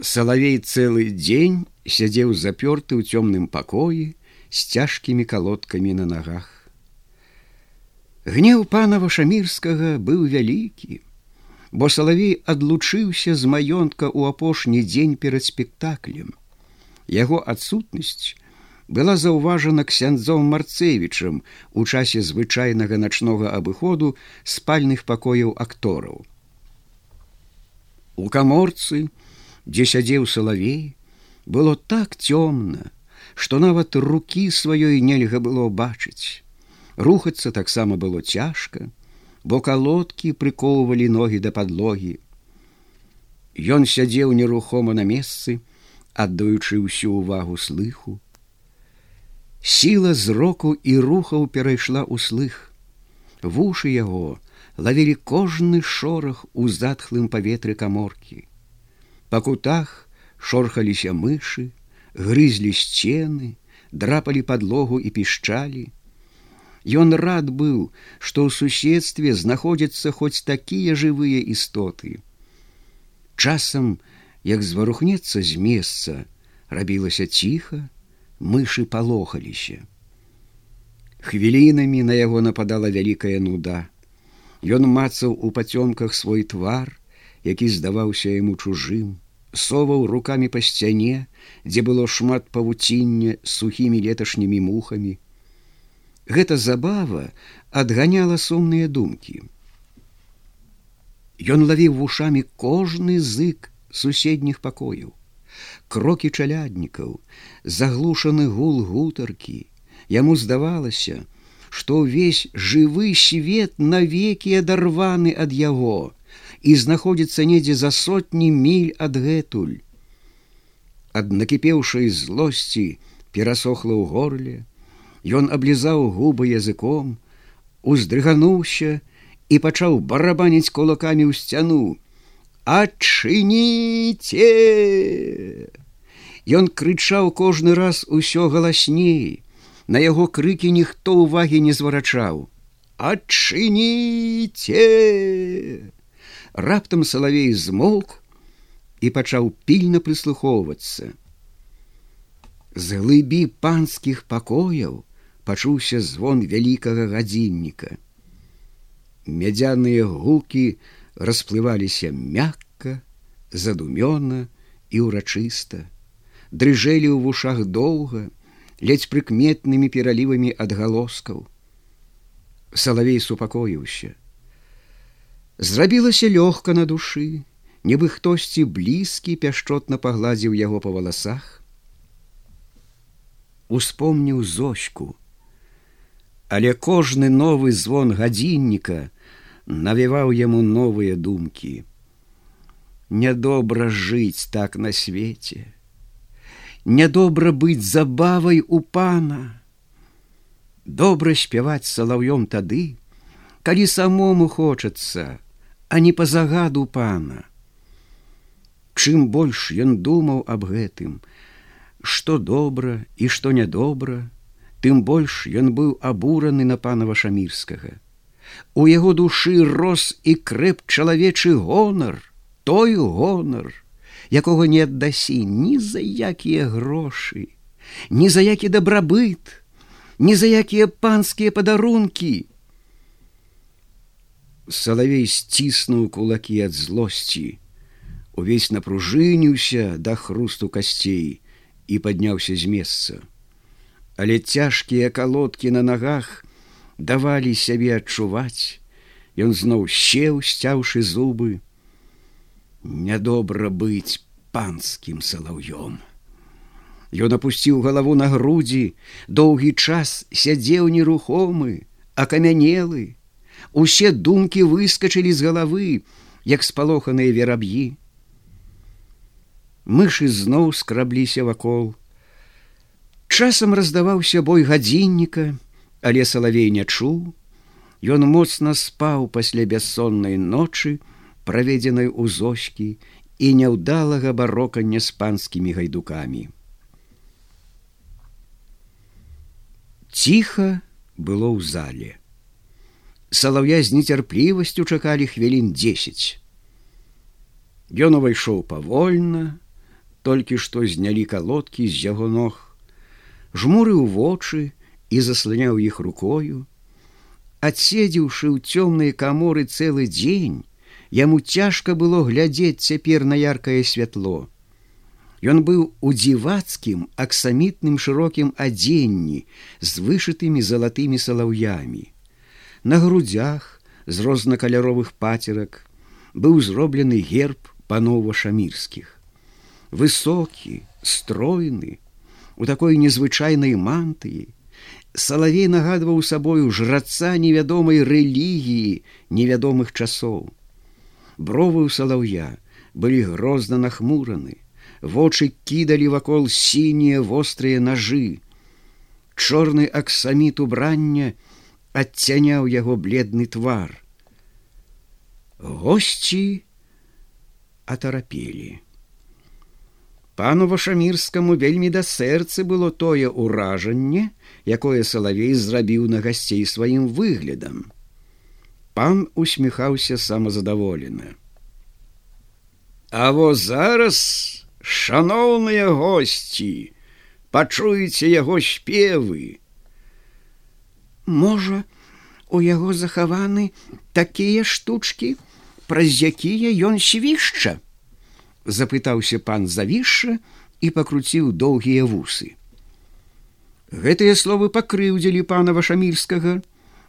Салавей цэлы дзень сядзеў запёрты ў цёмным пакоі з цяжкімі калодкамі на нагах. Гнеў пана вашамірскага быў вялікі, бо салавей адлучыўся з маёнтка ў апошні дзень перад спектаклем. Яго адсутнасць была заўважана ксяндзом марцевічам у часе звычайнага начнога абыходу спальных пакояў актораў. У каморцы, дзе сядзеў салавей, было так цёмна, што нават рукі сваёй нельга было бачыць. Рухацца таксама было цяжка, бо калодкі прыкоўвалі ногі да падлогі. Ён сядзеў нерухома на месцы, аддаючы ўсю ўвагу слыху, Сіла зроку і рухаў перайшла ў слых. Вушы яго лавілі кожны шорах у затхлым паветры каморкі. Па кутах шорхаліся мышы, грызлі сцены, драпалі падлогу і пішчалі. Ён рад быў, што ў суседстве знаходзяцца хоць такія жывыя істоты. Часам, як зварухнецца з месца, рабілася ціха, мышы палохаліся. Хвілінамі на яго нападала вялікая нуда. Ён мацаў у пацёмках свой твар, які здаваўся яму чужым, соваў руками па сцяне, дзе было шмат павуціння сухімі леташнімі мухамі. Гэта забава адганяла сумныя думкі. Ён лавіў вушамі кожны зык суседніх пакояў крокі чаляднікаў, заглушаны гул гутаркі. Яму здавалася, што ўвесь жывы свет навекі адарваны ад яго і знаходзіцца недзе за сотні міль адгэтуль. Ад накіпеўшай злосці перасохла ў горле, Ён аблізаў губы языком, уздрыгануўся і пачаў барабаніць кулакамі ў сцяну, адчыніце! Ён крычаў кожны раз усё галасней. На яго крыкі ніхто ўвагі не зварачаў. Адчыніце раптам салавей змоўк і пачаў пільна прыслухоўвацца з глыбі панскіх пакояў пачуўся звон вялікага гадзінніка мядзяныя гукі расплываліся мякка, задумёна і ўрачыста, дрыжэлі ў вушах доўга, ледзь прыкметнымі пералівамі адгалоскаў. Салавей супакоіўся. Зрабілася лёгка на душы, нібы хтосьці блізкі пяшчотна пагладзіў яго па валасах. Успомніў зочку, але кожны новы звон гадзінніка, навіваў яму новыя думкі. Нядобра жыць так на свеце. Нядобра быць забавай у пана. Добра спяваць салаўём тады, калі самому хочацца, а не па загаду пана. Чым больш ён думаў аб гэтым, што добра і што нядобра, тым больш ён быў абураны на пана вашамірскага у яго душы рос і крэп чалавечы гонар, той гонар, якога не аддасі ні за якія грошы, ні за які дабрабыт, ні за якія панскія падарункі. Салавей сціснуў кулакі ад злосці, увесь напружыніўся да хрусту касцей і падняўся з месца. Але цяжкія калодкі на нагах, давалі сябе адчуваць, Ён зноў сеў, сцяўшы зубы. Нядобра быць панскім салаўём. Ён апусціў галаву на грудзі, доўгі час сядзеў нерухомы, акамянелы. Усе думкі выскачылі з галавы, як спалоханыя вераб'і. Мышы зноў скрабліся вакол. Часам раздаваўся бой гадзінніка, але салавей не чуў, Ён моцна спаў пасля бяссоннай ночы, праведзенай у зочкі і няўдалага барокання з панскімі гайдукамі. Ціха было ў зале. Салаўя з нецярплівасцю чакалі хвілін 10. Ён увайшоў павольна, толькі што знялі калодкі з яго ног, жмурыў вочы і засланяў іх рукою. Адседзеўшы ў цёмнай каморы цэлы дзень, яму цяжка было глядзець цяпер на яркае святло. Ён быў у дзівацкім аксамітным шырокім адзенні з вышытымі залатымі салаўямі. На грудзях з рознакаляровых пацерак быў зроблены герб панова шамірскіх высокі, стройны, у такой незвычайнай мантыі, Салавей нагадваў сабою жраца невядомай рэлігіі невядомых часоў. Бровы ў салаўя былі грозна нахмураны, вочы кідалі вакол сінія вострыя нажы. Чорны аксаміт убрання адцяняў яго бледны твар. Госці атарапелі пану вашамірскаму вельмі да сэрцы было тое ўражанне якое салавей зрабіў на гасцей сваім выглядам. Пан усміхаўся самазадаволены а во зараз шаноўныя госці пачуеце яго спевы можа у яго захаваны такія штучки праз якія ён свішча? Запытаўся пан завішша і пакруціў доўгія вусы. Гэтыя словы пакрыўдзілі пана вашамірскага,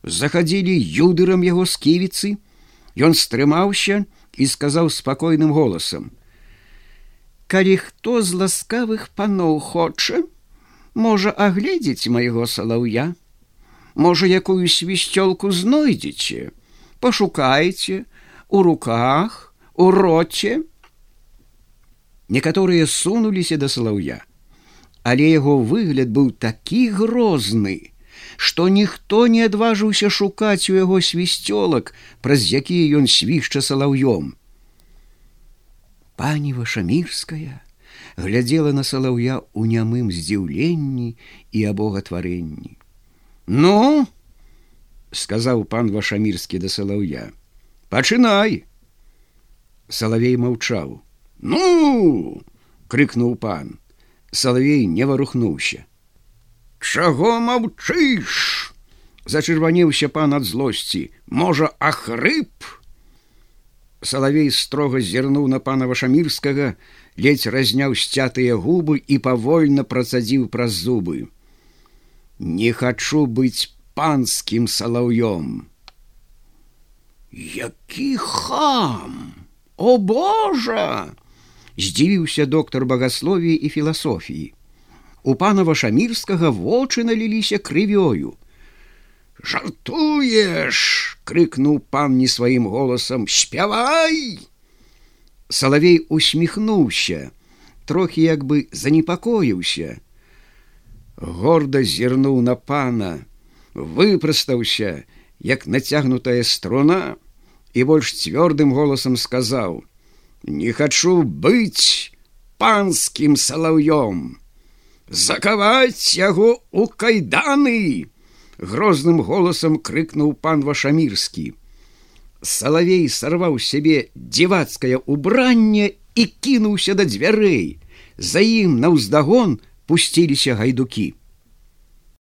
захадзілі юдырам яго сківіцы, Ён стрымаўся і сказаў спакойным голасам: « Калі хто з ласкавых паноў хоча, можа агледзець майго салаўя, можа якую свісцёлку знойдзеце, пашукайце у руках, у роце, некаторыя сунуліся да салаўя але яго выгляд быў такі грозны што ніхто не адважыўся шукаць у яго свісцёлак праз якія ён свішча салаўём. Пані вашамірская глядзела на салаўя ў нямым здзіўленні і абогатварэнні ну сказаў пан вашамірскі да салаўя пачынай. Салавей маўчаў. Ну крыкнуў пан. Салавей не варухнуўся. Чаго маўчыш? Зачырванеўся пан ад злосці. Можа ахрып? Салавей строга зірнуў на пана вашамірскага ледзь разняў сцятыя губы і павольна працадзіў праз зубы не хачу быць панскім салаўём які хам о божа здзівіўся доктор багасловіі і філасофіі. У пана вашамірскага вочы наліліся крывёю. Жартуеш! — крыкнуў пан не сваім голасам, спявай! Салавей усміхнуўся, трохі як бы занепакоіўся. Горда зірнуў на пана, выпрастаўся, як нацягнутая струна, і больш цвёрдым голасам сказаў: « не хочу быць панскім салаўём закаваць яго у кайданы! Грозным голасам крыкнуў пан вашамірскі. Салавей сарваў сябе дзівацкае убранне і кінуўся да дзвярэй. За ім наўздагон пусціліся гайдукі